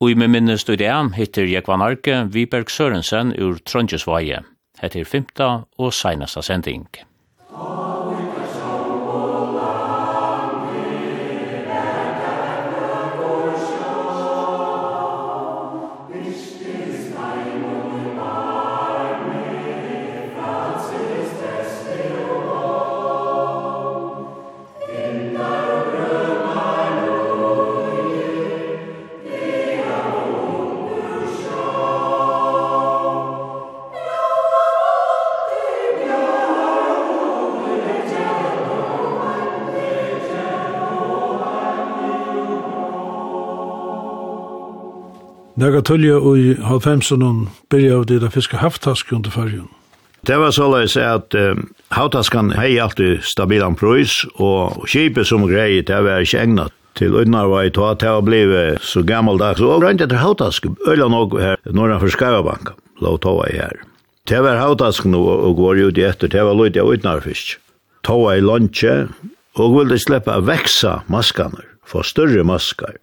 Og i min minne studien hittir Jekvan Arke Viberg Sørensen ur Trondjesvaje. Hette er femta og seinasta sending. Nega tullja og i halvfemsunnen byrja av det da fiske haftask under fargen. Det var såleis at um, havtaskan hei alltid stabilan prøys, og kipet som grei, det var ikke egnet til Unnarvai, at det var blivet så gammeldags, og rent etter havtask, øyla nok her, norra for Skarabank, lov tova i her. Det var havtask nå, og går ut i etter, det var løyt av Unnarfisk. Tova i lunche, og ville sleppa veksa maskaner, få større maskar.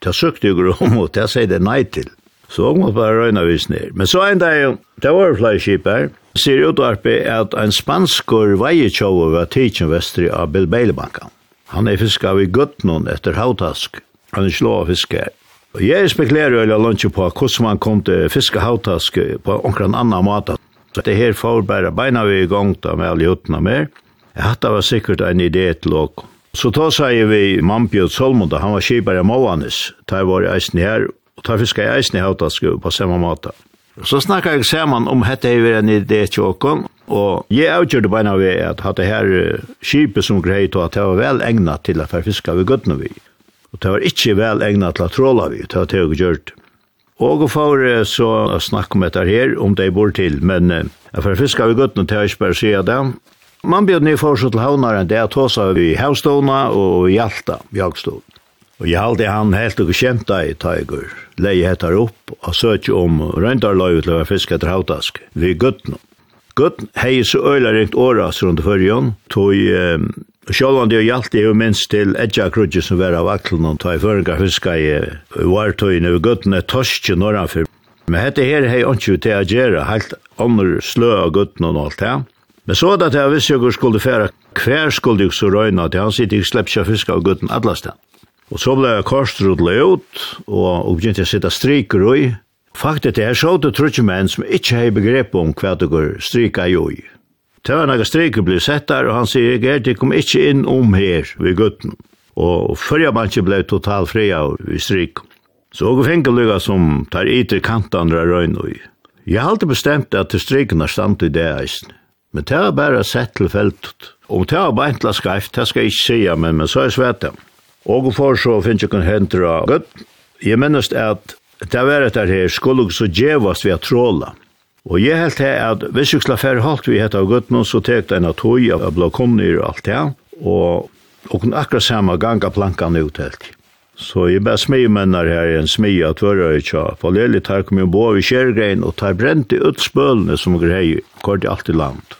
Det søkte jo om, og det sier det nei til. Så hun må bare røyna vis ned. Men så en dag, det var flere skip her, sier utvarpet at en spanskur veietjåve var tidsen vestri av Bilbeilebankan. Han er fiska av i guttnån etter hautask. Han er slå av fiske her. Og jeg spekulerer jo eller lunsje på hvordan man kom til fiske hautask på omkran annan mat. Så det her får bare beina vi i gang da med alle juttene mer. Jeg hadde var sikkert en idé til åkken. Så ta sier vi Mambjørn Solmund, han var kjipar i Måvanis, ta var i eisen her, og ta fiskar i eisen i Hautasku på samme måte. Så snakkar jeg saman om hette i vi en idé tjåkon, og jeg avgjørte beina vi at hatt det her kjipet som grei to at det var vel egnat til at fiska vi gudna vi. Og det var ikkje vel egnat til at tråla vi, det var det jeg gjørt. Og for så snakk om dette her, om det bor til, men for fiska vi gudna, det er ikke bare å si det, Man bjöd nu för til till havnaren det jag tog vi Havstona och Hjalta, Bjagstona. Og jeg halte han helt og kjenta i Tiger, leie hettar opp og søkje om røyndarløy til å være fisk etter havtask vi guttno. Guttn hei så øyla ringt åra rundt fyrjon, tog um, Sjålandi og Hjalti er jo minst til Edja Krudje som var av aklen og tog i føringar fiska i vartøyne og guttn er torskje norranfyr. Men hette her hei ontsju til a gjerra, heilt andre slø av guttn og alt det. Men så da til jeg visste jeg skulle fære, hver skulle jeg så røyne til han sitte jeg slepp seg fiske av gutten alle sted. Og så ble jeg korstrudlet ut, og og begynte jeg å sitte striker i. Faktet er, jeg så til trutje menn som ikke har begrep om hva det går strika i ui. Det var noen striker ble sett der, og han sier, jeg er, det kom ikke inn om her ved gutten. Og før jeg bare ble totalt fri av strik. Så jeg fikk lykka som tar ytter kantan røyne i. Jeg har alltid bestemt at strikene stand i det eisen. Men det er bare sett til feltet. Om det er bare ikke skreft, det skal jeg ikke si, men, men så er svært det. Og for så finnes jeg kun henter av Gud. Jeg minnes at det er etter her skulle så djevast vi har tråla. Og jeg helt her at hvis jeg skulle færre halvt vi hette av nå, så tek det en av tog av blåkomner og alt det. Og, og akkurat samme ganga plankene ut helt. Så jeg bare smi mennar her i en smi at vøra i tja. For lille tar kom jo bo i kjergrein og tar brent i utspølene som greier, kort i alt i land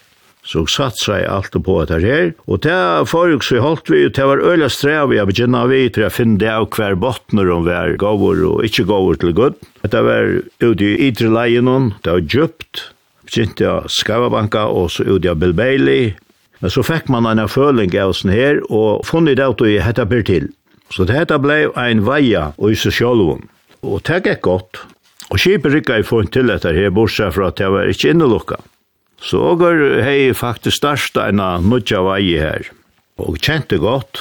så satt seg alt på det her. Og det folk så holdt vi, det var øyla strev jeg begynna vi til å finne det av hver bottner om hver gaver og ikke gaver til Gud. Det var ute i ytre leien, det var djupt, begynte jeg Skavabanka og så ute av Bilbeili. Men så fikk man en føling av oss her, og funnet det ut i hette per til. Så det hette blei en veia og i seg sjolvun. Og det gikk godt. Og skipet rykket i funnet til dette her, bortsett fra at det var ikke innelukket. Så går hei faktisk starsta ena nødja vei her. Og kjente godt,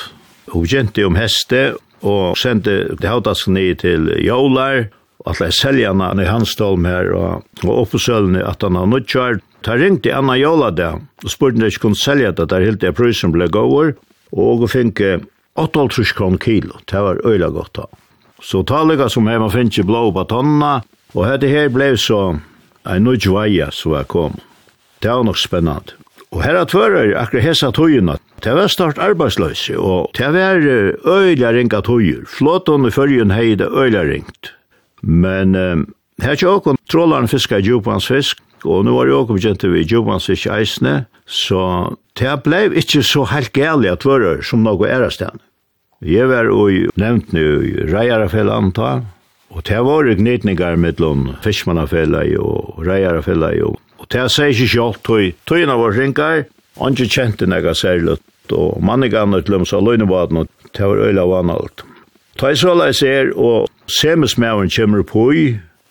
og kjente om heste, og sendte det hautask ned til Jolar, og at jeg alle han i hans Hanstholm her, og, og oppesølene at han har nudjar. Da ringte Anna Jola da, og spurte om jeg ikke kunne selja det, der helt det prøysen ble gåver, og finke 8,5 kron kilo, det var øyla godt da. Så taliga som hei heima finnes blå på tonna, og hette her ble så en nudjvaja som var kommet. Det var nok spennende. Og her at hører akkurat hesa tøyene, det var start arbeidsløse, og det var øyla ringa tøyer. Flåten i følgen hei det øyla ringt. Men um, her tjåkon trålaren fiska djupans fisk, og nu var jeg også begynt vi djupans fisk eisne, så det blei ikkje så helt gærlig at hører som noe ærestan. Jeg var og nevnt nu i Reiarafell antall, og det var gnytningar mellom fiskmannafella og Reiarafella og Og det er seg ikke kjalt tøy. Tøyene var ringer, og ikke kjente nega særlig. Og mannegane til dem sa løgnebaden, og det var øyla vanalt. Ta i såleis ser, og semesmæveren kommer på i,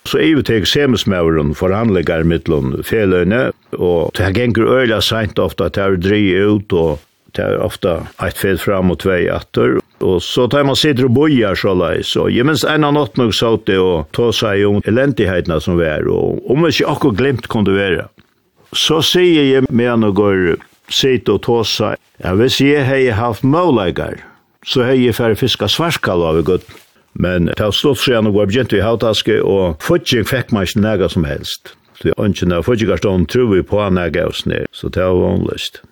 så er vi tek semismæveren forhandlegar mittlån feløyne, og det er gengur øyla seint ofta, det er dri ut, og det er ofta eit fel fram og tvei atter, Og så tar man sitter og bojar så lai, så jeg minns en av nått nok sa det og ta seg om elendigheitene som vi er, og om vi ikke akkur glemt kunne være. Så sier jeg med han og går sitt og ta seg, ja, hvis jeg hei haft måleikar, så hei jeg færre fiska svarskall av gutt. Men det har stått seg han og går begynt i hautaske, og fudging fikk man ikke nega som helst. Så jeg ønsker når fudgingarstånd tror vi på nega og sned, så det var vanligst.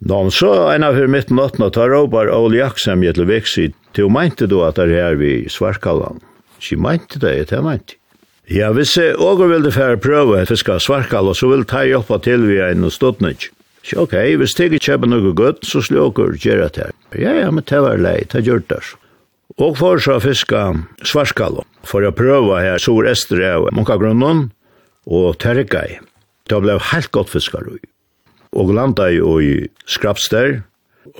Nå, så en av hver mitt nøttene tar råpar Ole Jaksem i til Veksi, til hun mente du at det er her vi svarkallan. Ikke mente det, det mente. Ja, hvis jeg også vil det færre prøve at vi skal svarkalla, så vil jeg hjelpa til vi en og stått Så ok, hvis jeg ikke kjøper noe godt, så slår jeg gjøre det her. Ja, ja, men det var lei, det gjør det. Og for så fiska svarskalla, for å prøve her sur ester av munkagrunnen og terregai. Det ble helt godt fiskar ui og landa i og skrapster.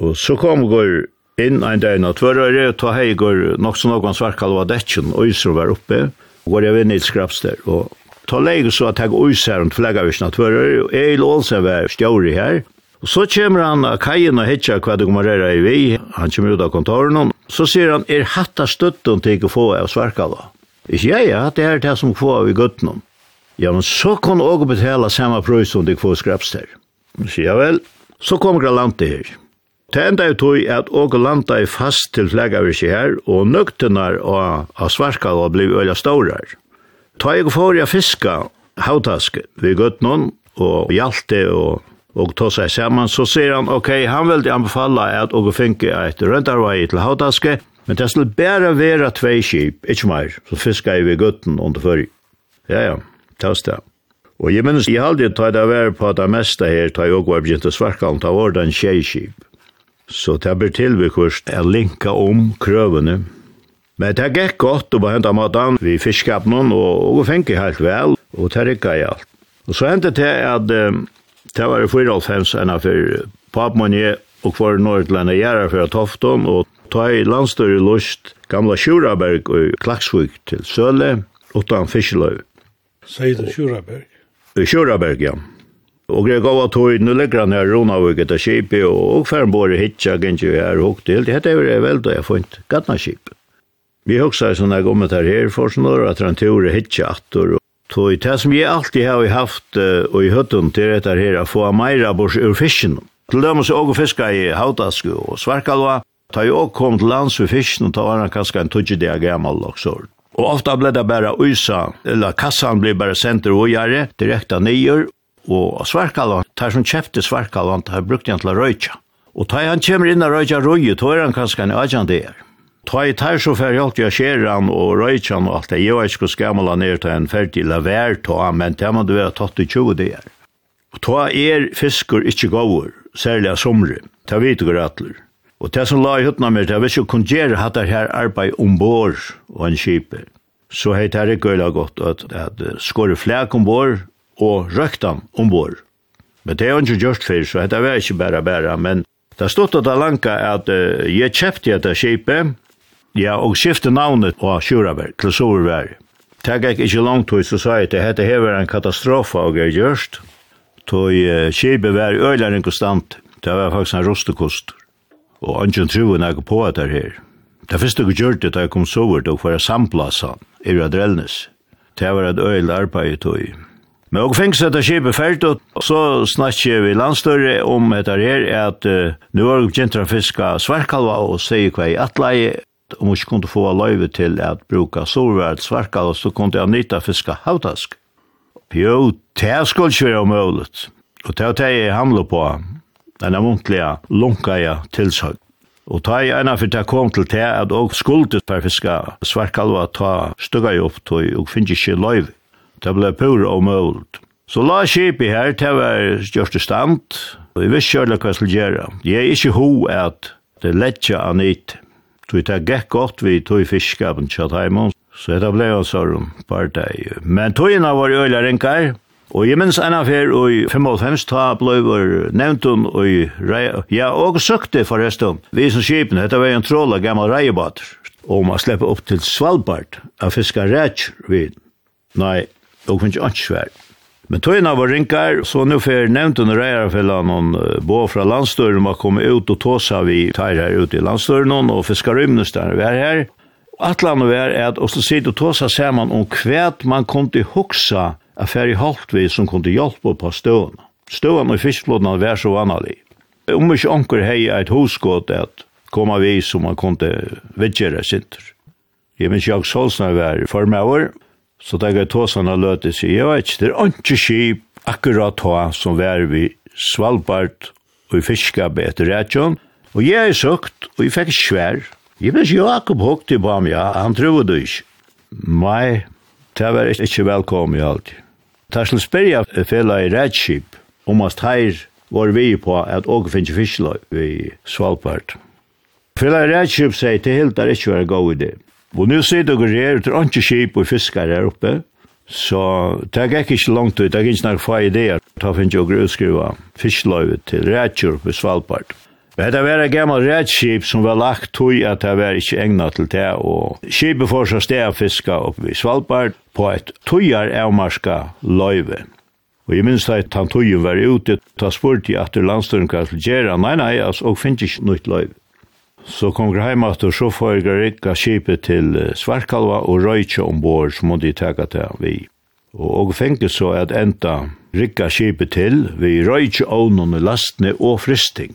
Og så kom går inn ein dag av tvørøyre, ta hei går nok så noen svarkall dekken, og iser var oppe, og går jeg vinn i skrapster. Og ta leik så at jeg og iser rundt fleggavisen av tvørøyre, og Eil Olsen var stjåri her. Og så kommer han av kajen og hitja hva det kommer i vi, han kommer ut av kontoren, så sier han, er hatta støtten til ikke få av svarkall Ikke jeg, ja, det er det som få av i gutten. Ja, men så kan du også betale samme prøys som du få skrapster. Sier vel. Så kom Gralante her. Det enda jo tog at åker landa er fast til flaggavirsi her, og nøktenar av, av og blei øyla staurar. Ta jeg for jeg fiska hautaske vi gøtt og hjalte og, og ta seg saman, så sier han, ok, han vil anbefala at åker finke et røntarvei til hautaske, men det skal bare være tvei skip, ikke mer, så fiska jeg vi gøtten under fyrir. Ja, ja, ta oss det. Og jeg minnes, jeg halde ta det vær på det meste her, ta jeg også var begynt å svarka om, ta var den tjejskip. Så det blir tilbekvist, jeg linka om krøvene. Men det gikk godt, og bare hentet maten, vi fiskap noen, og, og fengi helt vel, og det rikka i alt. Og så hendte det at, det var i 4,5 enn av for papmann og kvar Nordlanda gjerra for Tofton, og ta i landstøyre lust gamla Sjuraberg og Klaksvik til Søle, utan fiskeløy. Sier du Sjuraberg? Kjøraberg, ja. Og jeg gav at høy, nå legger han her Ronavik etter kjipi, og oppferden bor i hitja, gengje vi her hukk til, dette er vel da jeg funnet gattna kjip. Vi hugsa sånn jeg gommet her her for sånn år, at han tog hitja atter, og det som jeg alltid har haft og i høtten til dette her, å få meira bors ur fisken. Til dem som og fiska i hautaske og svarkalva, ta jo og kom til lands ur fisken, og ta var han kanskje en tudje dag gammal og sånt. Og ofta ble det bare uysa, eller kassan ble bare sendt og gjøre, direkte nyer, og svarkalvan, tar som kjefte svarkalvan, tar brukt igjen til røyja. Og tar han kommer inn og røyja røyja, tar han kanskje en ajan der. er. jeg tar så fer jag jag skeran och röjchan og alt det. Jag ska skamla ner til en ferdig laver ta men det må du være tatt i 20 der. Og ta er fiskor gåur, særlig av somri, Ta vet du gratler. Og det som la i høttene med, det var ikke kun gjøre hatt det her arbeid ombord og en kjipe. Så hei det her ikke gøyla godt at, at skåre flek ombord og røkta ombord. Men det er jo ikke gjort før, så det var ikke bare bare, men det stod at det lanka at uh, jeg kjøpte dette kjipet, ja, og skifte navnet på Sjuraberg til Soverberg. Det gikk ikke langt ut, så sa jeg at dette her var en katastrofe og jeg gjørst, Så uh, kjipet var øyler inkonstant, det var faktisk en rostekost og angen truen er på at det her. Det første jeg gjør det da jeg kom sovert og for å samplasse i Radrelnes. Det var et øyel arbeid i tog. Men og fengs etter skipet fært, og så snakker vi landstørre om etter her, at uh, nå har vi kjent å fiske svarkalva og sier hva i atleie, om vi ikke kunne få løyve til at bruka sorvært svarkalva, så kunne jeg nytta fiske havtask. Jo, det skulle ikke være omøyelig. Og det er det jeg handler på en av muntliga lunkaja tilsøk. Og ta i ena for det kom til det at og skuldet per fiska svarkalva ta stugga i opp tog og finnes ikke løyv. Det ble pur og mølt. Så la i her til hver største stand, og jeg visste kjørlig hva jeg skulle gjøre. Jeg er ikke ho at det letja an it. Så det gikk godt vi tog fiskapen tjatt heimons, så det ble en sånn partei. Men togina var jo øyla rinkar, Og jeg minns en affær i 55 ta bløyver nevntun og rei... Ja, og søkte forresten, vi som skipene, dette var en tråla gammal reiebater, og man slepper opp til Svalbard av fiska rætj vid. Nei, og finnst ikke svær. Men tøyna var rinkar, så nu fer nevntun og noen uh, bo fra landstøren var komme ut og tåsa vi tar her ute i landstøren og fiskar rymnestan vi er her. Atlan var er at også sitte og tåsa saman om kvært man kom til huksa at færre vi som kunde hjelpe på støvene. Støvene i fiskflåten var så vanlig. Om ikke anker hei et hosgått at koma vi som man kunde vidgjere sinter. Jeg minns jeg solsna var i form av år, så da jeg tåsene løte seg, jeg vet ikke, det er ikke skip akkurat ta som var vi Svalbard og i fiskab etter Rætjon, og jeg er søkt, og jeg fikk svær. Jeg minns Jakob Håkti på ham, ja, han trodde ikke. Nei, det var ikke velkommen i alt. Ta skulle spyrja fela i Redship om at her var vi på at åke finnes fiskeløy i Svalbard. Fela i Redship sier til helt er ikke være god idé. Og nå sier dere her, det er ikke skip og fiskar her oppe, så det gikk ikke langt ut, det gikk ikke nok få ideer. Ta finnes jo utskriva fiskeløy til Redship i Svalbard. Det var et gammal redskip som var lagt tog at det var ikke egnet til det, og skipet får seg sted å fiske oppe i Svalbard på et tøyar avmarska løyve. Og jeg minns at han tøyen var ute, ta spurt i at landstøren kan til gjera, nei, nei, altså, og finnes ikke nytt løyve. Så kom jeg hjemme at så får jeg rikka skipet til Svarkalva og røyke ombord så måtte jeg tega til vi. Og jeg fengte så at enda rikka skipet til vi røyke ånden i lastene og fristing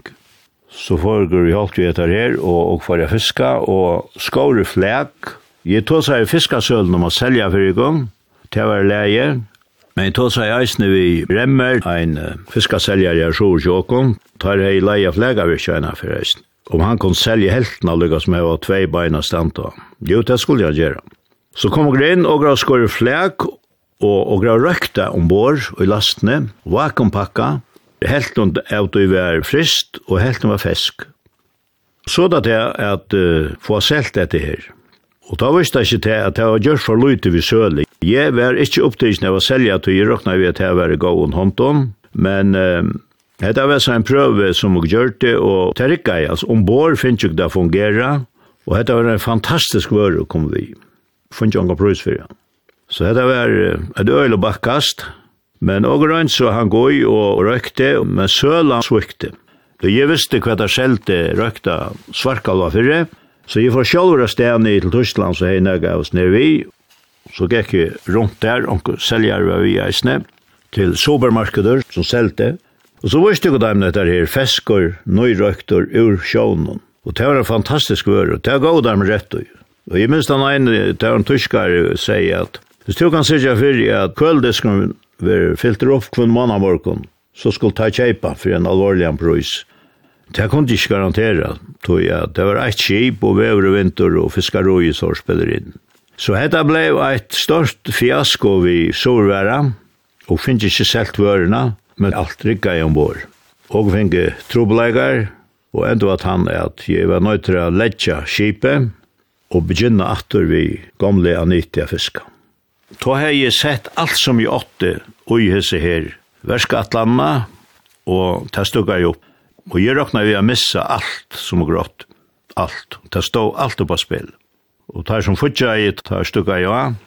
så foregår vi holdt vi etter her, og, og for jeg fiska, og skår i flæk. Jeg tog seg i fiskasølen om å selge for i gang, til å være leie. Men jeg tog seg i eisene vi remmer, en uh, fiskaselger jeg så i Jåkon, tar jeg i leie flæk av kjøyna for eisen. Om han kunne selge helten av lykkes med å ha tvei beina stand av. Jo, det skulle jeg gjøre. Så kom jeg inn og grav skår i flæk, og, og grav røkta ombord i lastene, vakumpakka, helt hon av du var frist, og helt hon var fesk. Så da det at uh, få selt dette her. Og da visste jeg ikke til at jeg var gjort for lute ved sølig. Jeg var ikke opptidsen av å selge at jeg råkna ved at jeg var gav en hånden, men uh, dette var så en prøve som jeg gjør det, og det rikket jeg, altså ombord finnes ikke det fungera, og dette var en fantastisk vare å komme vi. Finnes ikke noen prøys for det. Så dette var uh, et øyelig bakkast, Men ågrein så han goi og røykte, men søla svikte. Da jeg visste hva det selte røykta svarkalva fyrre, så jeg får sjálfur av stedene til Tyskland så hei nega hos nervi, så gikk jeg rundt der, og seljar var vi eisne, til supermarkeder som selte, og så visste jeg dem dette her, feskor, nøyrøyktor, ur sjånen, og det var en fantastisk vare, og det gav dem rett og Og jeg minns den ene, det var en tyskar, sier at, hvis du kan sitja fyrir at køldisken ver filter opp kvann manna morgon, så skulle ta kjeipa for en alvorlig prøys. Det kan de ikke garantera, tog jeg. Det var eit kjip og vever og vinter og fiskaroi som spiller inn. Så dette ble eit stort fiasko vi sorværa, og finnes ikke selt vørena, men alt rikka i ombord. Og finnes trobelegar, og enda at han at jeg var nøytra letja kjipet, og begynne atter vi gamle Anitia fiskar. Då har jeg sett alt som jeg åtte og i hese her. Verskatlanna og det stugga jeg opp. Og jeg råkna vi å missa alt som er grått. Alt. Det stod alt på spill. Og det som futja jeg, det stugga jeg av.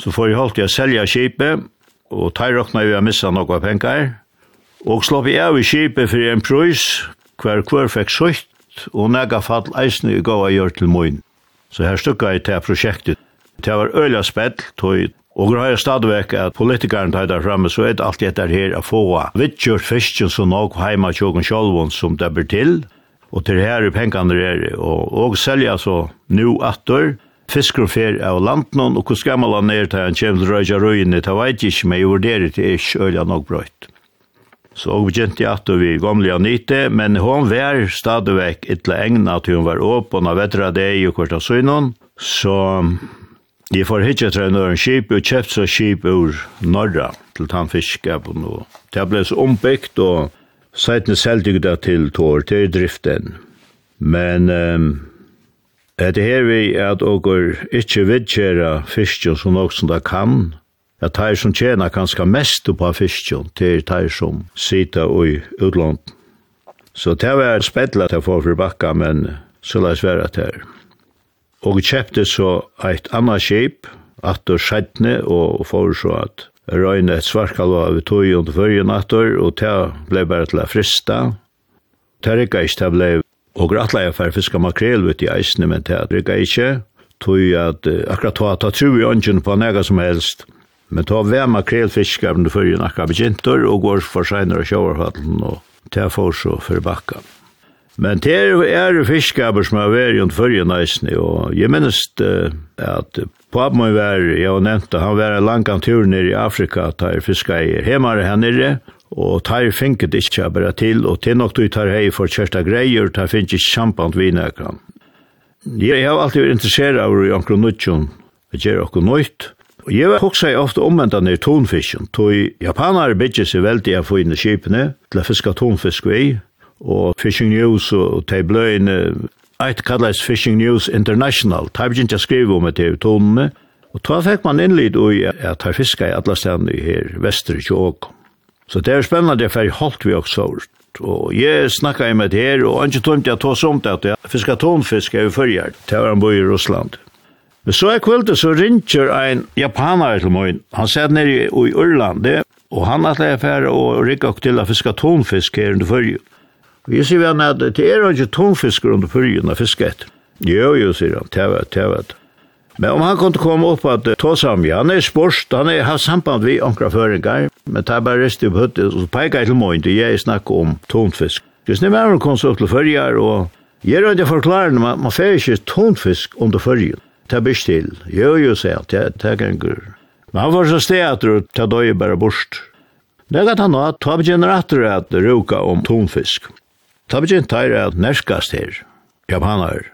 Så får jeg holdt jeg selja kipet, og det råkna vi å missa noe penger. Og slapp jeg av i kipet for en prøys, hver hver fikk søyt, og nega fall eisne i gav jeg gjør til moin. Så her stugga jeg til prosjektet. Det var øyla spett, tog Og greier er stadigvæk at politikeren tar der fremme, så er det alltid etter her å få vittgjørt fisken som nok heima tjokken sjolvån som det blir til, og til her er pengene der, og, og selja så nu atter, fisker og fer av landen, og hvor man han ned til en kjem til røyja røyene, det vet jeg ikke, men jeg vurderer det ikke øyla nok brøyt. Så og begynte jeg at vi gamle og nyte, men hon var stadigvæk etter egna til hun var åpen av vetra deg og kvarta søgnon, så Jeg får hitje til en skip og kjøpt seg skip ur Norra til tannfiskapen. Det ble så ombyggt og seitene selvdygda til tår til driften. Men um, etter her vi at åker ikke vidkjera fiskjon som nok som det kan, at de som tjener kanskje mest på fiskjon til de som sitter i utlandet. Så det var spettlet til å få forbakka, men så la oss være til her og kjøpte så eit anna skip, at atur skjedne, og for så at røyne et svarkalva av tog under førjen natter, og det ble bare til å frista. Det rikka ikke, det ble og grattleia for fiska makrel ut i eisene, men det rikka ikke, tog at akkurat ta, ta tru i ånden på nega som helst, men ta vem makrelfiskar under førjen akkurat begyntor, og går for seinere sjåvarfattelen, og det får så for bakka. Men det er, er fiskaber som er vært under førje næsne, og jeg minnes uh, at papen min var, jeg har nevnt det, han var en lang tur nere i Afrika, tar fiska i hemare her nere, og tar finket ikkje bare til, og til nok du tar hei for kjørsta greier, tar finket ikke samband vi nekran. Jeg har alltid vært interessert av i omkring nutjon, og gjør okkur nøyt, Og jeg var hoksa ofte omvendan nir tonfisken, tog japanare bygger seg veldig av å få inn i kipene til å fiska tonfisk vi, og Fishing News og de bløyene, eit kallast Fishing News International, de begynte å skrive om det i tonene, og da fikk man innlid og at de fiska i alle stedene her vestre tjåk. Så det er spennende, for jeg holdt vi også og jeg snakka i med det her, og ikke tomt jeg tog som det, at jeg fiska tonfisk er i fyrjar, til han bor i Russland. Men så er kvöldet så ringer ein japaner til morgen, han sier nere i Ørland, og han atleir færre og rikker til å fiska tonfisk her under fyrjar. Vi sier vi at det er ikke tungfisker under purgen av fisket. Jo, jo, sier han, tevet, tevet. Men om han kunne komme opp at ta sammen, han er sporst, han er har samband vi ankra føringar, men ta bare rest i høttet, og så peikar jeg til morgen, det jeg snakker om tonfisk. Hvis ni mer kom så til førjar, og jeg er ikke forklarende, man, man fer ikke tonfisk under førjen. Ta bys til, jo, jo, sier han, ta, ta ganger. Men han var så steater, ta døy bare bort. Det er at han nå, ta begynner atter at ruka om tonfisk. Ta begynt teir at nerskast her, japaner.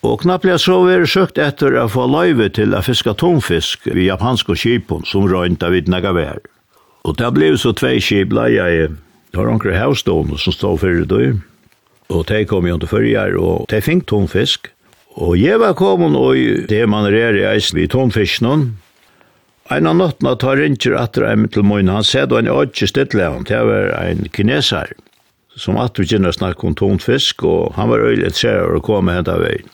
Og knapplega så er søkt etter å få løyve til å fiske tomfisk vi japanske kipon som røynta vid Nagavær. Og det ble så tvei kip leia i har onkre hausdom som stod fyrir døy. Og de kom jo til fyrir og de fink tomfisk. Og jeg var kommet og det man rer i eisen vid tomfisknån. Ein av nottna tar ringer atter en til møyna, han sedd og en ødje stille det var ein kinesar som at vi kjenner snakk om tonfisk, og han var øyelig interessert å komme henne av veien.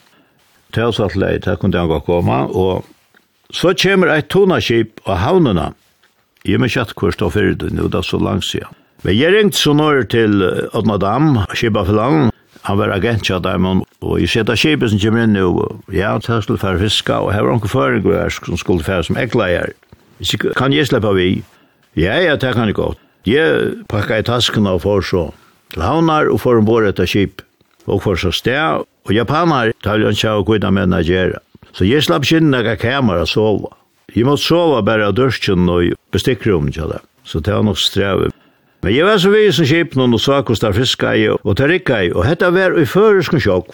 Til oss at leid, her kunne han gå komme, og så kommer et tonaskip av havnene. Jeg må ikke at hvor stå fyrir det, nå det er så langt siden. Men jeg ringte så når til Odna Dam, skipa Kiba land. han var agent til dem, og jeg sette skipet som kommer inn, og ja, til skulle til fiska, og her var noen føringer som skulle færre som ekleier. Kan jeg slippe vi? Ja, ja, det kan jeg godt. Jeg pakket i tasken og for så til havnar og får ombord etter skip. Og for så sted, og japanar tar jo ikke å av kvinna med Nigeria. Så jeg slapp kynne jeg kamera sova. Jeg måtte sova bare av dørsken og bestikkrummet til det. Så det var nok strevet. Men jeg var så vid som skipen og så hvordan fiska jeg og tarikka jeg. og dette var i føresken sjokk.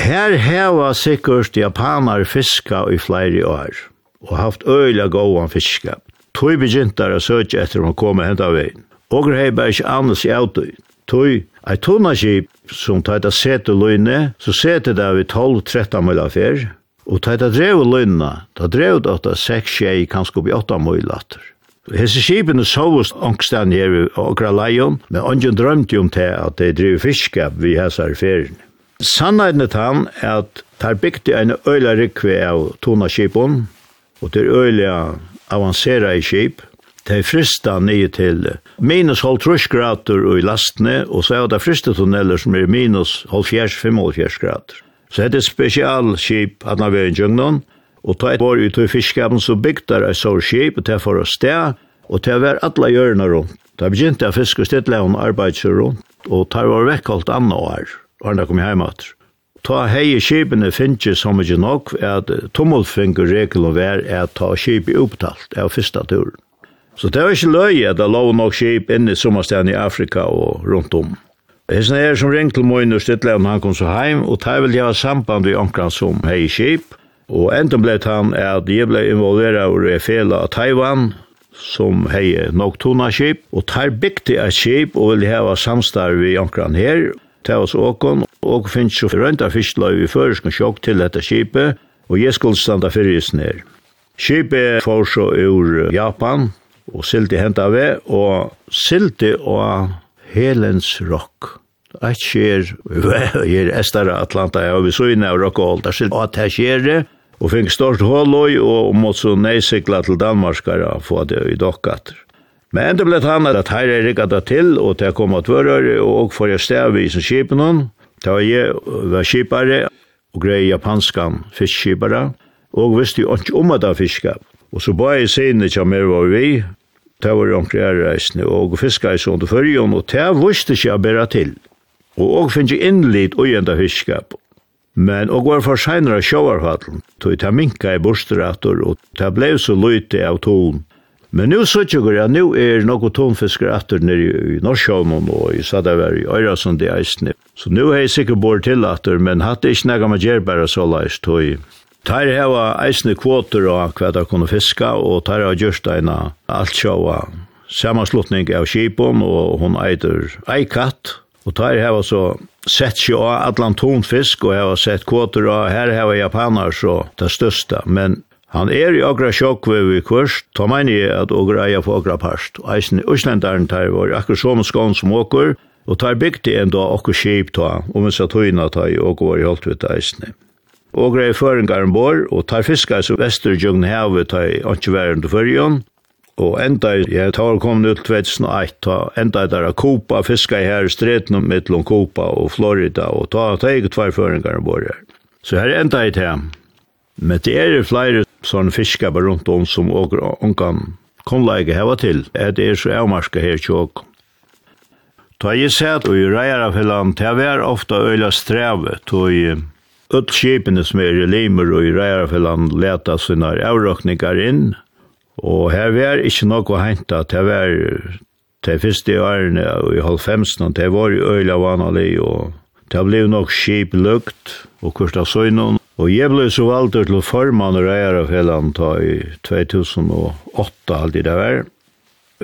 Her heva sikkert japanar fiska i flere år, og haft øyla gåan fiska. Tøy begyntar å søke etter om å komme henta veien. Og hei bare ikke annars i autoin. Tøy, ei tunnaskip som tar sete løyne, så sete det vi 12-13 møyla fer, og tar drev løgne, da drev det at det 6-6, kanskje oppi 8 møyla atter. Hese skipene sovus ångstan her i okra Leion, men ånden drømte om til at de driver fiskap vi hessar ferien. Sannheten er tann at tar bygde en øyla rikve av tona skipon, og til øyla avansera i skip, det frista nye til minus halvtrus grader i lastene, og så er det frista tunneler som er minus halvfjers, femhalvfjers grader. Så det er spesialskip at når vi er i djungnen, og ta et år ut i fiskskapen så bygde der et sår skip, og det for å sted, og det var alle hjørne rundt. Da begynte jeg fisk og stedle og arbeidsjør rundt, og tar var vekk alt annet år, og han kom hjem etter. Ta hei skipene finnes som ikke nok, at tommelfinger regelen er at ta skipet opptalt av første turen. Så det var ikke løy at det lå nok skip inn i sommerstedet i Afrika og rundt om. Hesten er som ringt til Moin og Stittlev når han kom så heim, og det vil jeg ha samband vi omkran som hei skip, og enda ble han at jeg ble involveret over i fela av Taiwan, som hei Noctuna skip, og tar bygde et skip og vil heva samstarv i omkran her, til oss åkon, og finnes jo rønta fiskløy i føresken sjokk til dette skipet, og jeg skulle standa fyrir i snir. Skipet får så ur Japan, og sildi henta ve, og sildi og helens rock. Eit skjer, jeg er estara Atlanta, og vi så inn av rock og der sildi, og det skjer det, og fink stort hålloi, og måtte så neisikla til Danmarkara, få det i dokkater. Men enda blei han at her er rikka det til, og det kom at vörare, og for jeg stav i sin kipen hon, det var jeg, var kipare, og grei japanskan fiskkipare, og visste jo ikke om at det fiskar. Og så bare jeg sinne kja mer var vi, Det var ordentlig reisende, og fiskar i sånt førjon, og det visste ikke jeg bare til. Og og finnes jeg innlitt og enda fiskap. Men og var for senere sjåvarfattelen, tog jeg minka i borstrator, og det ble så løyte av ton. Men nu så tjukker jeg, nu er nokko tonfiskar atter nere i Norsjånen og i Sadavari, Øyrasund i Eisne. Så nu har jeg sikkert bort til atter, men hatt det ikke nega med gjerbæra så leis, tog Tær hava eisne kvoter og hva ta kunne fiska, og tær har gjørst eina Sama samanslutning av skipum og hon eitur eikatt, og tær hava så sett sjå allan tonfisk, og hava sett kvoter, og her hava japanar så det største, men Han er i agra sjokk ved vi kvørst, ta meini at agra eia på agra parst. Eisen i Øslendaren tar var akkur som skån som åker, og tar bygde enda okkur skip ta, og minst at høyna ta i åker var i holdt vitt eisne og grei føringar bor, og tar fiskar så Vesterjungen havet tar ikke væren til og enda i ja, tar kom ut 2001, ta enda der a Kopa fiska i her streten om mittlom Kopa og Florida, og ta ta eget tvær føringar bor her. Så her enda i det Men det er flere sånne fiskar rundt om som åker ungan leike heva til, at det er så avmarska her tjåk. Ta jeg sett og i reier av hillan, det er ofta øyla strevet, og Öll skipene som er i Limer og i Reiarfelland leta sina avråkningar inn, og her var ikkje nokko henta, det var til første årene og i halvfemsen, det var i øyla vanlig, og det ble nok skip lukt, og kursta søgnon, Og jeg ble så valgt til formann og reier av hele ta i 2008, alltid det var.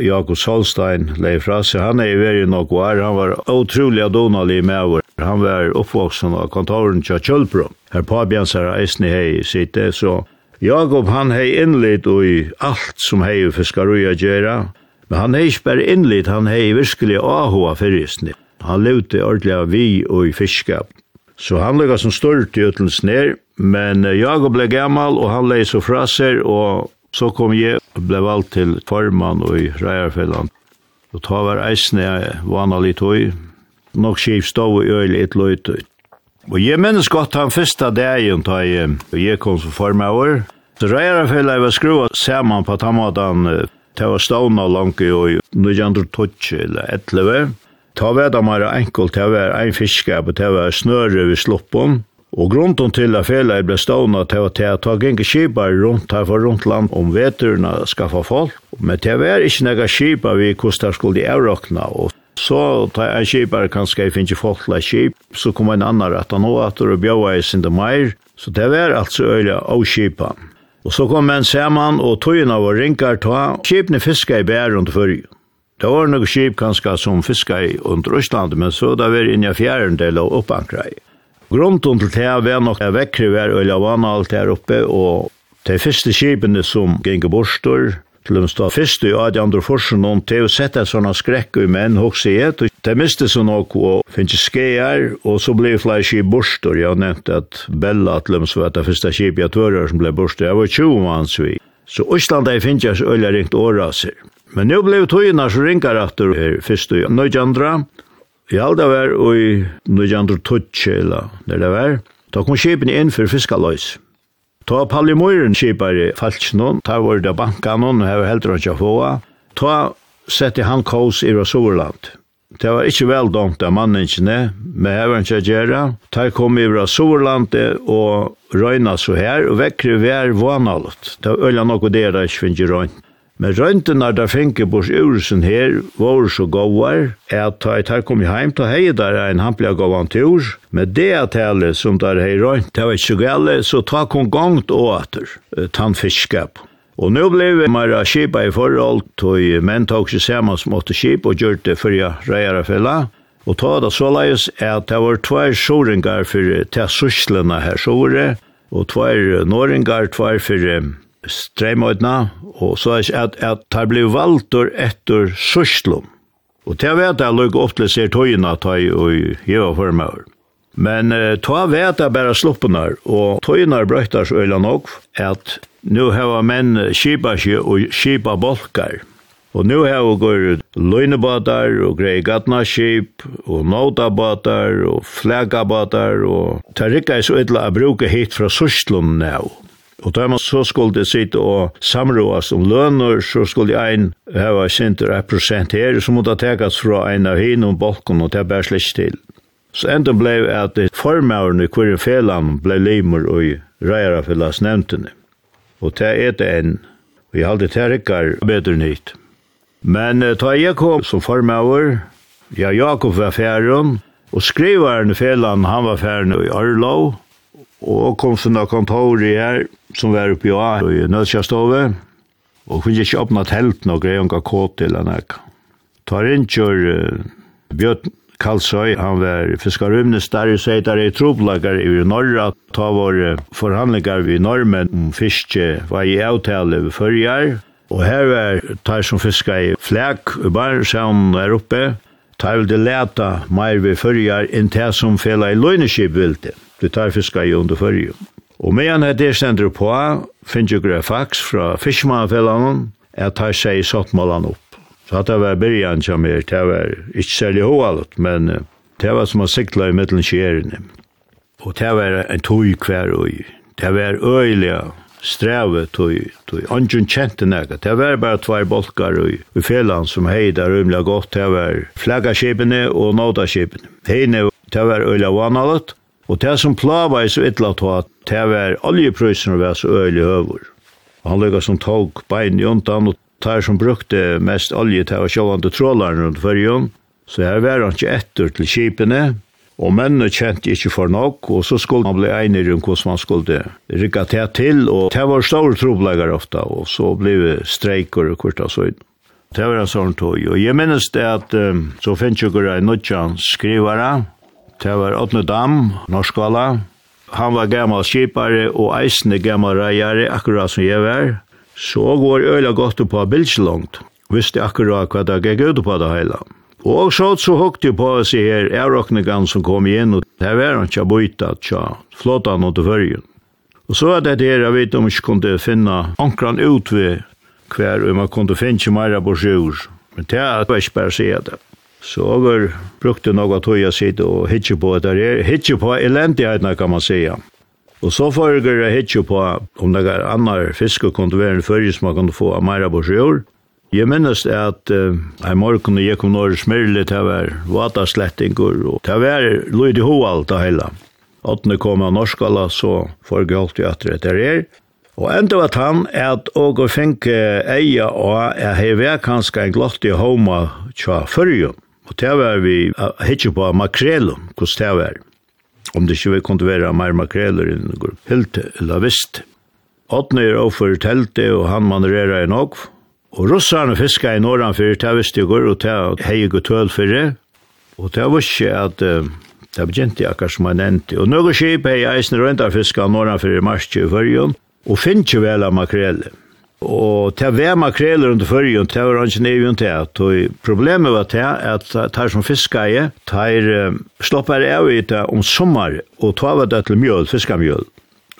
Jakob Solstein leier fra seg. Han er i veri nok var, han var utrolig adonalig med vår. Han var oppvoksen av kontoren til Kjølbro. Her pabjansar eisne hei sitte, så Jakob han hei innlitt i alt som hei fiskaruja gjerra, men han hei ikke bare innlitt, han hei virkelig ahoa fyrrjusni. Han levde ordelig av vi og i fiskap. Så han lukka som stort i utlens ned, men Jakob ble gammal og han leis og fraser, og så kom jeg ble valgt til formann i Reierfelland. Og ta var eisne vana litt høy, nok skif stå i øyne et løyt. Og jeg minnes godt han første dagen da jeg, jeg kom som formann. Så Reierfelland var skrua saman på tammadan Det var stående langt i 1912 eller 11. Ta ved om det var enkelt, det var en fiske, det var snøre ved sloppen. Og grunden til at fela ble stående til å ta tak inn rundt her for rundt land om veturna skaffa folk. Men det er ikke nega skipa vi kostar skulle avråkna. Og så ta en skipa kanskje jeg finner folk til skip, så kom en annan rett og og at det bjøy i sin meir. Så det var altså øyla av skipa. Og så kom en saman og tøyna var rinkar ta skipne fiska i bær rundt fyrir. Det var noen skip kanskje som fiska i under Østlandet, men så da var det inni fjæren del av oppankra i. Grunden til det var nok at vekkere var øyla vana alt her oppe, og de første skipene som gikk borster, til dem stod første i Adjandor Forsen, og de har sett en sånn skrekk i menn, og de miste så nok, og finnes skeier, og så ble flere skip borster. Jeg har nevnt at Bella til dem var det første skip i Atører som ble borster. Jeg var 20 manns vi. Så Østland er finnes jeg øyla ringt åraser. Men nu blev tøyene så ringer etter her første i Nødjandra, Jeg halda var i 1912 eller der det var. Da kom skipen inn for fiskaløys. Ta Pallimøyren skipare falsknån, ta var det bankanån, og heva heldur ikke få. Ta sette han kås i Rasoverland. Det var ikke vel domt av manningene, men her var ikke gjøre. ta kom i Rasoverland og røyna så her, og vekkri vær vanalot. Det var øyla nokko der det ikke finnes røynt. Men røyntenar der finke bors ursen her var så gåvar, at ta et her kom i heim, ta hei der ein hamplia gåvan tur, med det at hele som der hei røynt, det var ikke gale, så ta kon gongt og åter, tann fiskap. Og nå ble vi mera kipa i forhold, tog menn tog seg saman som åtte kip og gjør det fyrja reier fella, og ta det såleis at det var tvær soringar fyrir til syslena her sore, og tvær noringar, tvær fyrir streimøytna, og så er at, at det ble valgt etter sørslom. Og til jeg vet jeg lukk ofte ser tøyene at jeg og gjør for meg. Men eh, ta vet jeg bare sluppene, og tøyene brøyter så øyne nok, at nå har menn kjipa seg og kjipa bolkar. Og nå har vi går løgnebåter og grei gattnaskip og nåtabåter og flaggabåter og tar rikka er så ytla å bruke hit fra Sørslund nå. Og da man så skulle det sitte og samråas om lønner, så skulle ein hava sinter et prosent her, så måtte tekas fra ein av hin og bolken, og det bæ slik til. Så enda blei at formauren i hver felan blei limer og i reierafellas nevntene. Og det er det enn, og jeg halde det rikkar bedre nytt. Men ta jeg kom som formavr, ja Jakob var færen, og skrivaren i felan, han var færen i Arlov, og kom til noen kontorer her, som var oppe i A, i Nødskjastove, og kunne ikke åpne telt noe greier, hun ga kåt til henne. Tar inn kjør uh, Bjørn Kalsøy, han var fiskarumnes der, og sier der er troblager i Norra, ta våre forhandlingar vi normen om fiske, var i avtale ved førjar, og her var tar som fiskar i flek, og bare sånn der oppe, tar vil det leta meir vi førjar enn det som fela i løgneskip vildt. Vi tar fiska i under fyrju. Og medan jeg det sender på, finner jeg grei fax fra fiskmannfellanen, at tar seg sottmålan opp. Så at det var byrjan som er, det var ikke særlig hovalut, men det var som å sikla i middelen skjerene. Og det var en tog hver og det var øyelig strevet tog, tog anjun kjente nega. Det var bare tvær bolkar og i felan som heida rymla godt, det var flaggaskipene og nådaskipene. Heine, det var øyelig vanalut, Og det som plava i så ytla ta, det var oljeprøysen var så øylig høver. Han lykka som tog bein i undan, og tar som brukte mest olje til å sjåvande trålaren rundt fyrjon, så her var han ikke etter til kipene, og mennene kjente ikke for nok, og så skulle han bli einig om hvordan man skulle rykka til til, og det var store troblegar ofta, og så ble streiker og kvart av søyden. Det var en sånn tog, og jeg minnes det at um, så finnes jo gura i nødjan skrivara, Det var Åtne Dam, Norskvala. Han var gammal skipare og eisende gammal reiare, akkurat som jeg var. Så går øyla godt på bildslangt. Visste akkurat hva det gikk ut på det hele. Og så så høgt jeg på seg her avrokkningen som kom igjen, og det var han ikke bøyta, tja, flåta han til førjen. Og så er det her, jeg vet om jeg ikke kunne finne ankran ut ved hver, og man kunne finne ikke mer på sjur. Men det er ikke bare å si det. Så over brukte noe tog jeg sitt og hitje på det er Hitje på elendighetene, kan man säga. Og så foregår jeg hitje på om det er annar kunne være en førje som man kunne få av meira på sjøur. Jeg minnes at uh, en morgen jeg kom når smyrlig til å være vataslettinger og til å være lyd i hoved alt det hele. Åttende kom av norskala, så foregalt jeg at det er. Og enda var han at og å finke eia og jeg har vært kanskje en glott i homa tja fyrjum. Og det var vi hittet på makrelum, hvordan det var. Om det ikke kunne være mer makreler enn det går helt eller visst. Åttene er overfor teltet, og han manørerer i nok. Og russerne fisker i Norran for det visste jeg går, og det heier jeg tøl for. Og det var ikke at uh, det begynte akkurat som jeg nevnte. Og noen skip heier eisen røntarfisker i Norran for det marsje i førjen, og finner ikke vel av makrelen. Og til å være makreler under førjen, til å være ikke nevjen til. Og problemet var til at de som fisker i, de slopper av i det om sommer, og ta var det til mjøl, fiskamjøl.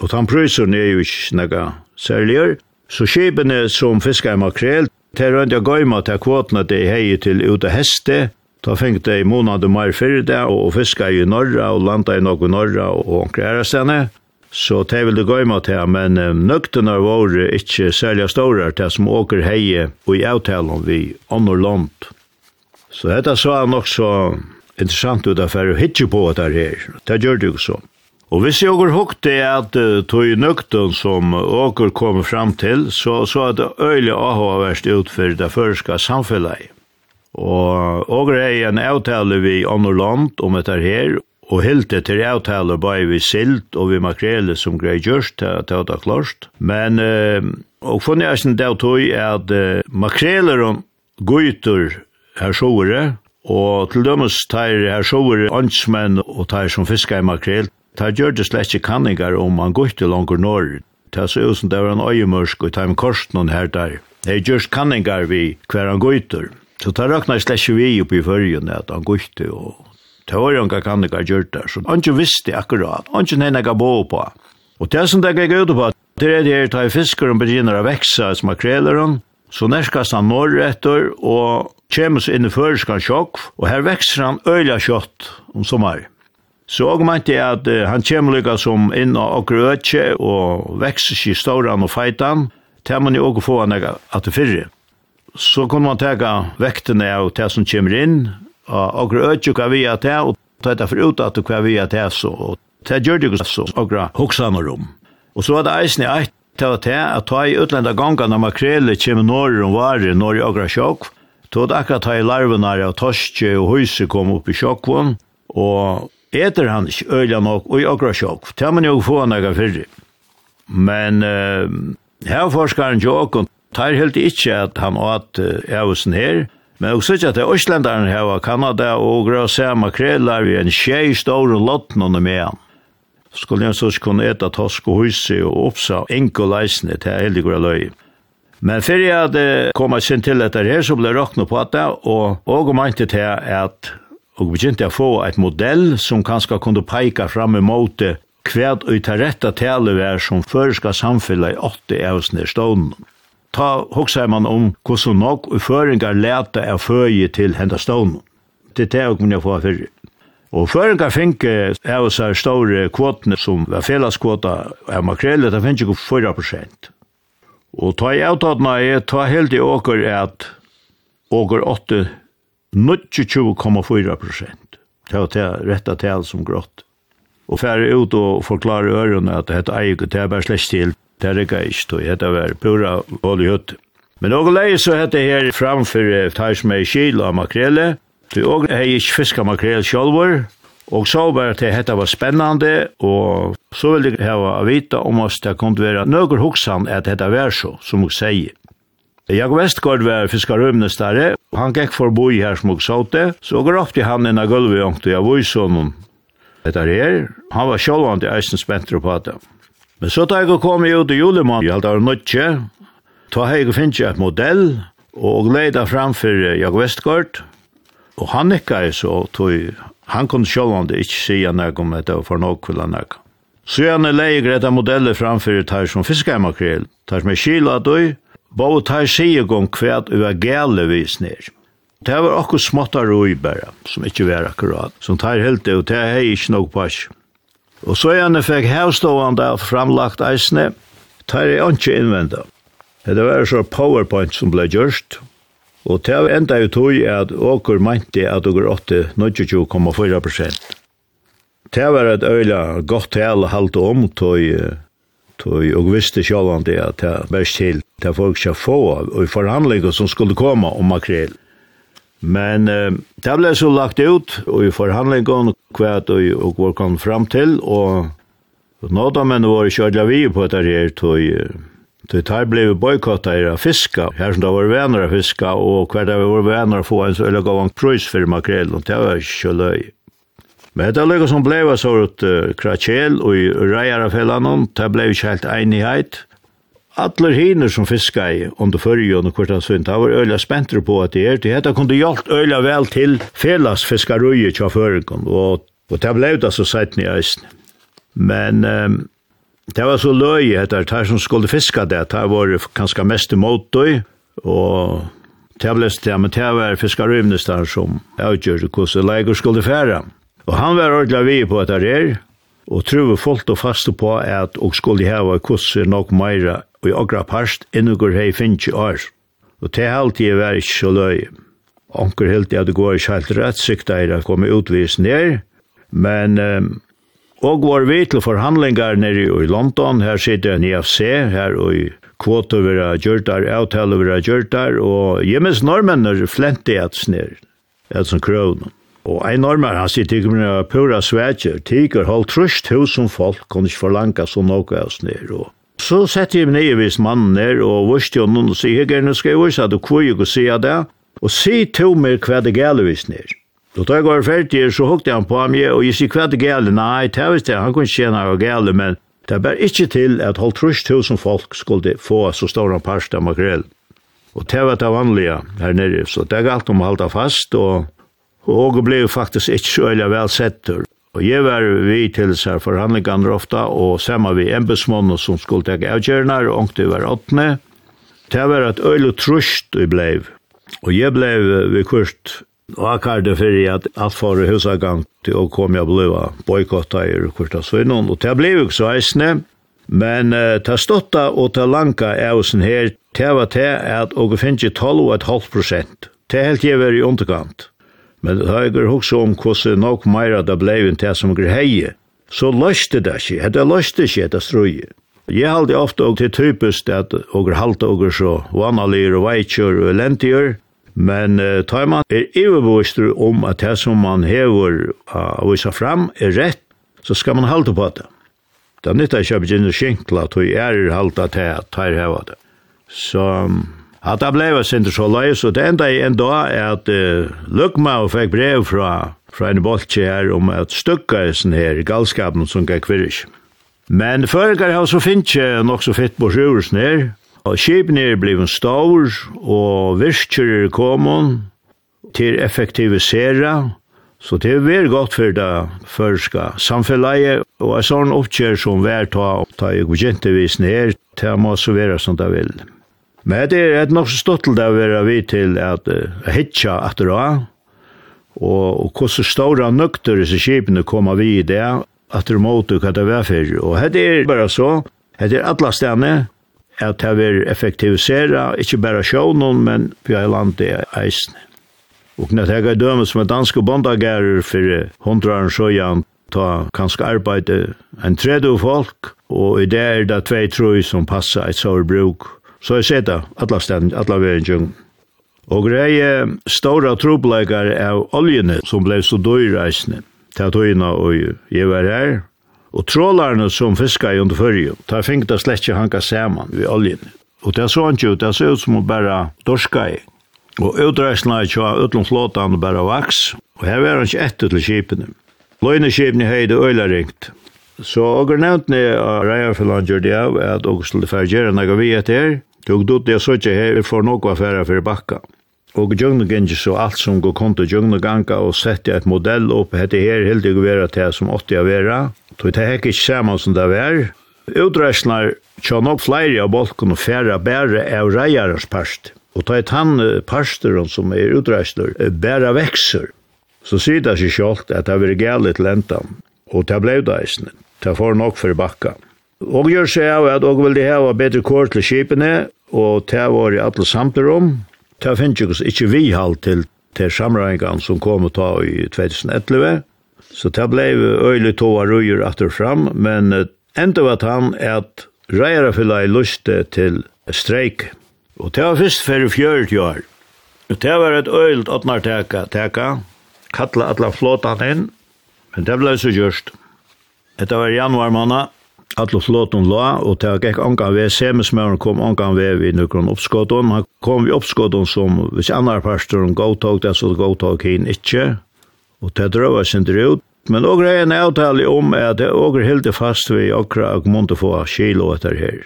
Og de prøyser er jo ikke noe særligere. Så skipene som fisker i makrel, til rønner jeg gøyma til kvotene de heier til ut av heste, Da fengt det i måneder mer fyrir det, og fiska i norra, og landa i noe norra, og omkring æresene. Så det vil det gå imot her, men um, nøktene våre ikke særlig store til som åker heie og i avtalen vi andre land. Så dette så er nok så interessant ut av for å hitje på det her. Det gjør det jo så. Og hvis jeg åker hukt det at uh, tog nøkten som åker kommer fram til, så, så er det øyelig å avhåverst ut for det første samfunnet. Og åker er en avtale vi andre land om dette her, og hilde til avtaler bare vi silt og vi makrele som grei gjørst til at det klart. Men, uh, og funnet jeg sin del tog er at makreler og gøyter her sjåere, og til dømes tar her sjåere åndsmenn og tar som fiskar i makrel, tar gjør det slett ikke kanningar om man gøyter langer norr. Det ser ut som det var en øyemørsk og tar med korsen her der. Det gjørs kanningar vi hver han gøyter. Så tar røkna slett ikke vi oppi i førjen at han gøyter og Det var jo en kakaniker gjort det, så han ikke visste akkurat, han ikke henne jeg bo på. Og det som det gikk ut på, det er det her tar fiskeren begynner å vekse som makreleren, så nærskast han norretter og kommer så inn i føreskan sjokk, og her vekser han øyla kjøtt om sommer. Så og mente jeg at uh, han kommer lykka som inn og åker øtje og vekser seg i ståren og feitan, til man jo også få han at det fyrre. Så kunne man tega vektene av det som kommer inn, og økje hva vi er til, og ta etter for ut at hva vi er til, så, og det gjør det ikke så, og hoksaner om. Og så var det eisen i eit, det var det, at ta i utlenda ganga når makrele kjem norr og varer norr i agra sjokk, Tog akkurat ta i larvenar av torskje og høyse kom opp i sjokkvån, og eter han ikke øyla nok og i okra sjokk. Det man jo få han ega fyrri. Men uh, her forskaren jo okon tar helt ikkje at han åt uh, eusen her, Men og sikkert at Øslandaren heva Kanada og grøsea makrelar vi en tjei store lotten under han. Skulle jeg så kunne eta tosk og husi og oppsa enko leisne til heldigra løy. Men før jeg hadde kommet sin til dette her, så ble råkna på det, og og mente til at og begynte å få et modell som kanskje kunne peika fram imot hva ut av rette tale vær som føreska samfunnet i åtte avsnir stånden ta hoksar man om hvordan nok og føringar leta er føje til henda stån. Det er det jeg få fyrir. Og føringar fink av seg store kvotene som var felleskvota av makrellet, det finnes ikke 4 prosent. Og ta i avtatna er, ta helt i åker at åker 8 22,4 prosent. Det var det rette tal som grått. Og færre ut og forklare ørene at dette er ikke, det er bare slett til Det er ikke ikke, og dette var pura oljehut. Men og leie så heter her framfor tar som er kil av makrele, du og hei ikke fiska makrele sjolvor, og så bare til hette var spennande, og så vil jeg hava vite om oss det kunne være nøkker hoksan at hette var så, som hun sier. Jag Westgård var fiskarövnestare, og han gikk forboi her som hun sa det, så går ofte han inn av gulvet, og jeg var i sånn, dette her, han var sjolvande eisen spenter på det. Men så da jeg kom ut i julemann, jeg hadde nødtje, da hei jeg finnet et modell, og gleda framfor Jag Vestgård, og han ikke så, tog, han kunne sjålande ikke sier noe om dette, og for noe vil han nek. Så jeg leie greta modeller framfor tar som fiskemakrel, tar som er kyla døy, Bå tar sige gong kvæt uva gale vis ned. Det var okkur småttar roi bare, som ikke var akkurat, som tar helt det, og det hei ikkje nok pask. Og så gjerne fikk hevstående og framlagt eisene, tar jeg ikke innvenda. Det var så powerpoint som ble gjørst, og til enda jo tog at åker mente at åker 8,24,4 prosent. Det var et øyla godt til å halte om, tog Tøy og visste sjálvandi at det var til til folk skal få og forhandlingar som skulle koma om makrel. Men eh, det ble så lagt ut, og i forhandlingen hva og, og kom fram til, og nå da men var kjørt vi på dette her, tog, Det tar blev boykotta era fiska. Här som det var vänner av fiska och kvar det var vänner få en eller gav en pröjs för makrell och det var så löj. Men det lukka som blev så ut uh, kratjel och i rejar av fällan det blev inte helt enighet. Atler hinner som fiska i under fyrjon og kvartan svint, han var øyla spenter på at det er, det hette kunne hjalt øyla vel til felas fiskarøye tja fyrjon, og, og det blei det så sett ni eisen. Men um, det var så løy etter, det som skulle fiska det, det var ganske mest imot døy, og det ble det, men det var fiskarøyvnes der som avgjør hvordan leikur skulle færa. Og han var ordentlig vi på at det er, og trúi fullt og fast på at og skulle hava kurs nok meira og i okra parst innugur hei finnki år. Og te halvtid jeg var ikke så løy. Onker helt at det går ikke helt rett sikta er å komme utvis ned, men um, og var vi til forhandlingar nere i London, her sitter en IFC, her og i kvoter vi har gjort der, avtaler vi har gjort der, og hjemmes normen er flentig at snir, et som krøvn. Og ein normer, han sier tikkert med pura svetjer, tikkert holdt trusht hos som folk, kunne ikke forlanga så noe av snir, og Så sette jeg ned vis mannen er, og vurste jo noen og sier, jeg gjerne skal jeg vise at du kvøy ikke sier det, og si til meg hva det gale vis ned. Og tar jeg går ferdig, så hukte han på meg, og jeg sier hva det gale, nei, det visste jeg, han kunne tjene av gale, men det er bare ikke til at holdt trus tusen folk skulle få så stor en parst av makrell. Og det var det vanlige her nede, så det er galt om å holde fast, og, og ble faktisk ikke så veldig vel settur. Og jeg var vi til seg forhandlingene ofta, og sammen vi embetsmånene som skulle ta avgjørende, og ångte var åttende. Det var et øyelig trusht vi ble. Og jeg ble vi kurt og akkarde fyrir at alt for husagang til å komme og blei boikotta i kurta svinnon. Og det blei jo ikke så eisne, men uh, ta stotta og ta lanka eusen her, det var det at og finnes 12,5 prosent. Det helt jeg var i underkant. Men det har jeg også om hvordan nok meira det blei enn det som gre heie. Så løste det ikke, det løste ikke det strøye. Jeg halde ofte og til typisk at og halte og så vanalir og veitjør og lentier, men uh, tar man er iverbevistru om at det som man hever uh, og viser fram er rett, så skal man halte på det. Det er nytt at jeg begynner skinkla, tog er halte til at tar heva det. Så At det ble sinter så løy, så det enda i en dag er at uh, Løkma fikk brev fra, fra en boltje her om at stukka i sin her galskapen som gikk kvirrish. Men føringar har så finnje nok så fitt på sjursen her, og skipen er blivin stor, og virkjer er komon til effektivisera, så det er veldig godt for det førska samfellet, og en sånn oppkjør som vær ta, ta i godjentevisene her, det må så være som det vil. Men det er et nok så stått til det å være vi til at uh, hitja etter å, og, og hvordan store nøkter disse skipene kommer vi i det, at det måtte hva det er for. Og det er bare så, det er alle stedene, at det vil effektivisere, ikke bare sjånen, men på landet eisene. Og når jeg har dømes med danske bondagerer for hundre sjøen, ta kanskje arbeide en tredje folk, og i det er det tvei troi som passer et sårbruk Så jeg ser det, alle stedene, alle veien Og greie store trobleikere av oljene som ble så døyreisende til at og jeg var her, og trålarne som fiska i under fyrju, ta fengt det slett ikke hanka saman ved oljene. Og det så han ikke ut, det så ut som å bare dorska i. Og utreisna er ikke utlom flåtan og bare vaks, og her var han ikke etter til skipene. Løgneskipene høyde øyla ringt, Så ogur nevntne av Reiafellan gjør det av at ogur skulle færgjere naga vi etter, tog dutt så ikke her for noe affæra for bakka. Og djøgnu gengi så alt som går konto til ganga og sette et modell opp hette her heldig å vera til som åtti av vera. Tog det hekk ikke saman som det var. Utreisnar tja nok flere av bolken og færa bære av reiarens parst. Og ta et han parsteren som er utreisnar bæra vekser. Så sier det seg sjálft at det var gæli til endan. Og det blei det eisne ta for nok for bakka. Og gjør seg av at og vil de hava bedre kår til skipene, og ta var i alle samter om. Ta finnes jo ikke vi halv til, til samreingene som kom og ta i 2011. Så ta blei øylig av røyer etter fram, men enda var han at reier fylla i luste til streik. Og det var først for 40 år. Og det var et øylig åttnarteka, teka, kalla atla flåtan inn, men det blei så gjørst. Dette var januar måned, Atlo flåten la, og det gikk angan ved, semismøren kom angan ved vi nukron oppskåten. Han kom vi oppskåten som, hvis andre parster om godtog det, så godtog hin ikkje, og det drøva sin ut. Men og greien er avtale om at det og helt fast vi akra og måtte få kilo etter her.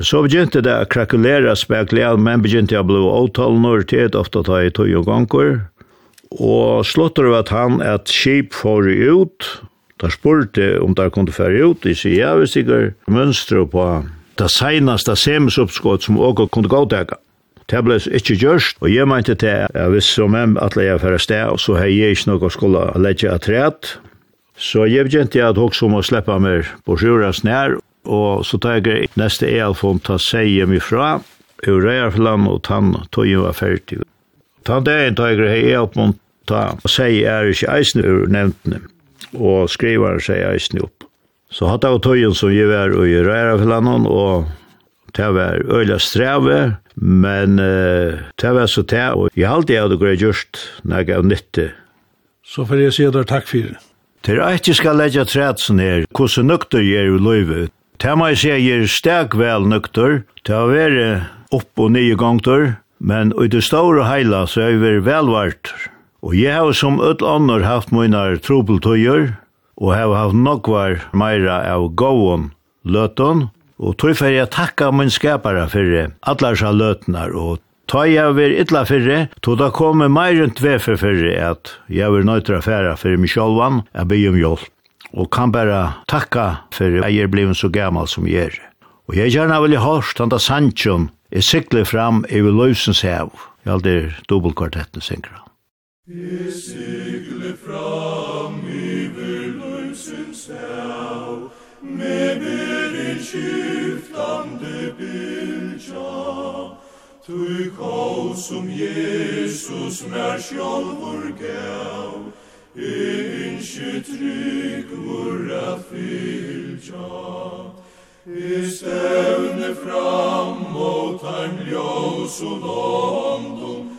Så begynte det å krakulere spekler, men begynte jeg å bli avtale når tid, ofte ta i tog og ganger, og slåttere at han at skip får ut, Da spurte om de kunne fære ut. De sier, ja, hvis ikke mønstre på det seneste semisoppskott som også kunne gå gåtega. Det ble ikke gjørst, og jeg mente til at ja, hvis som en atle jeg fære sted, så har jeg ikke noe skulle legge av rett. Så jeg begynte at hun som må slippe meg på sjuras nær, og så tar jeg neste elfond til å seg hjem fra, ur Røyarfland, og tann tog jeg var ferdig. Tann dagen tar jeg hei elfon ta seg er ikke eisen ur nevntene og skriver seg eisen opp. Så hatt av tøyen som jeg var i Rærafjellanden, og det var øyla streve, men uh, det var så det, og jeg halte jeg hadde greit gjørst når jeg gav nytte. Så får jeg si deg takk for det. Til jeg ikke skal legge trætsen her, hvordan nøkter gjør i løyve? Til meg sier jeg er steg vel nøkter, til å være opp og nye gongter, men i det store heila så er vi vært velvart. Og jeg har som öll annor haft munar trobeltøyer, og har haft nokvar meira av gåon løtun, og tog for jeg takka min skapare for allarsa løtnar, og ta jeg ver illa fyrre, tog da komme meir enn tvefer fyrre at jeg ver nøytra færa fyrir mig sjálvan, jeg bygg om hjálp, og kan bara takka fyrir jeg er blivin så gammal som jeg er. Og jeg gjerna vilja hørst han da Sanchon, i sikler fram i løysens hev, jeg aldri dubbelkvartetten synkra. Vi sikle fram i verløysens hav, med verin skiftande bilja, tui kau som Jesus mer sjálfur gav, inskje trygg våra fylgja. I stevne fram mot ein ljós og london,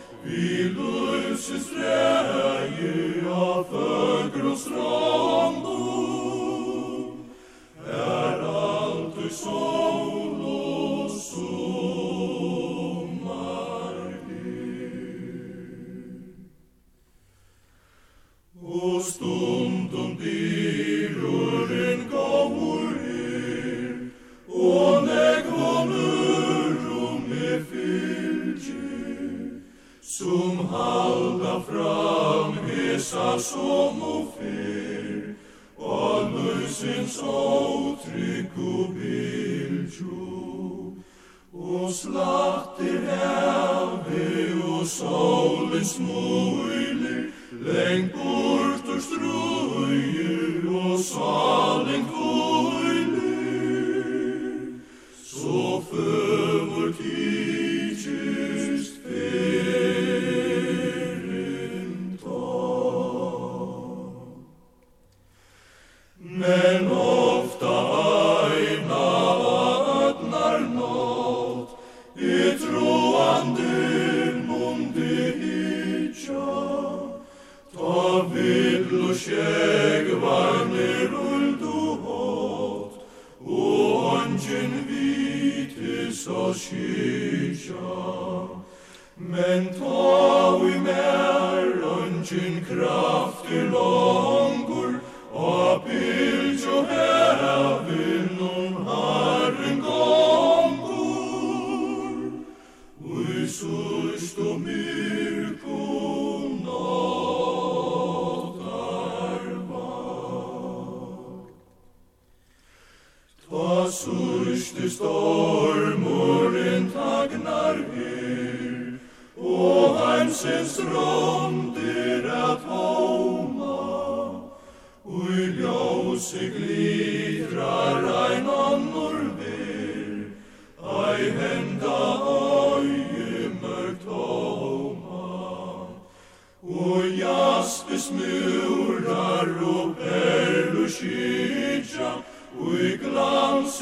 Herren vit is o shisha men ta vi mer und in kraft stormoren tagnar her, og heimsens rond er at ui ljose glidrar ein annor ver, ei henda øye mørkt hauma, og jaspes murar og perluskyr,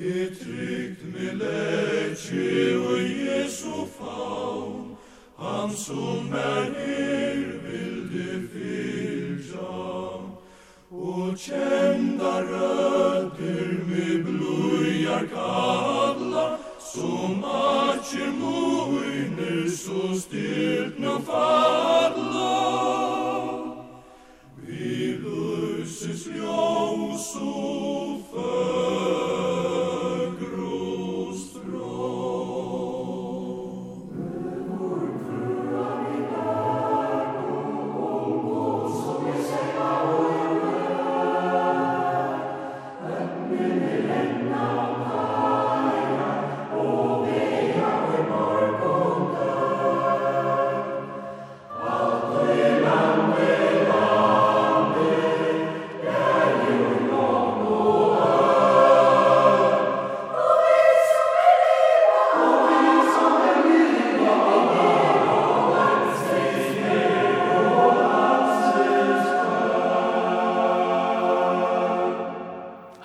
I trygt mi leqi u Jesu faun, han som er her vildi fylja. Og kjenda rødder mi blujar kalla, som atjer moiner så stilt no fadla. Vi lusis ljós og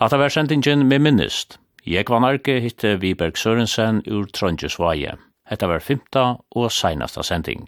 Hatt var sendingen med minnist. Jeg var narki hitte Viberg Sørensen ur Trondjesvaje. Hetta var fymta og seinasta sending.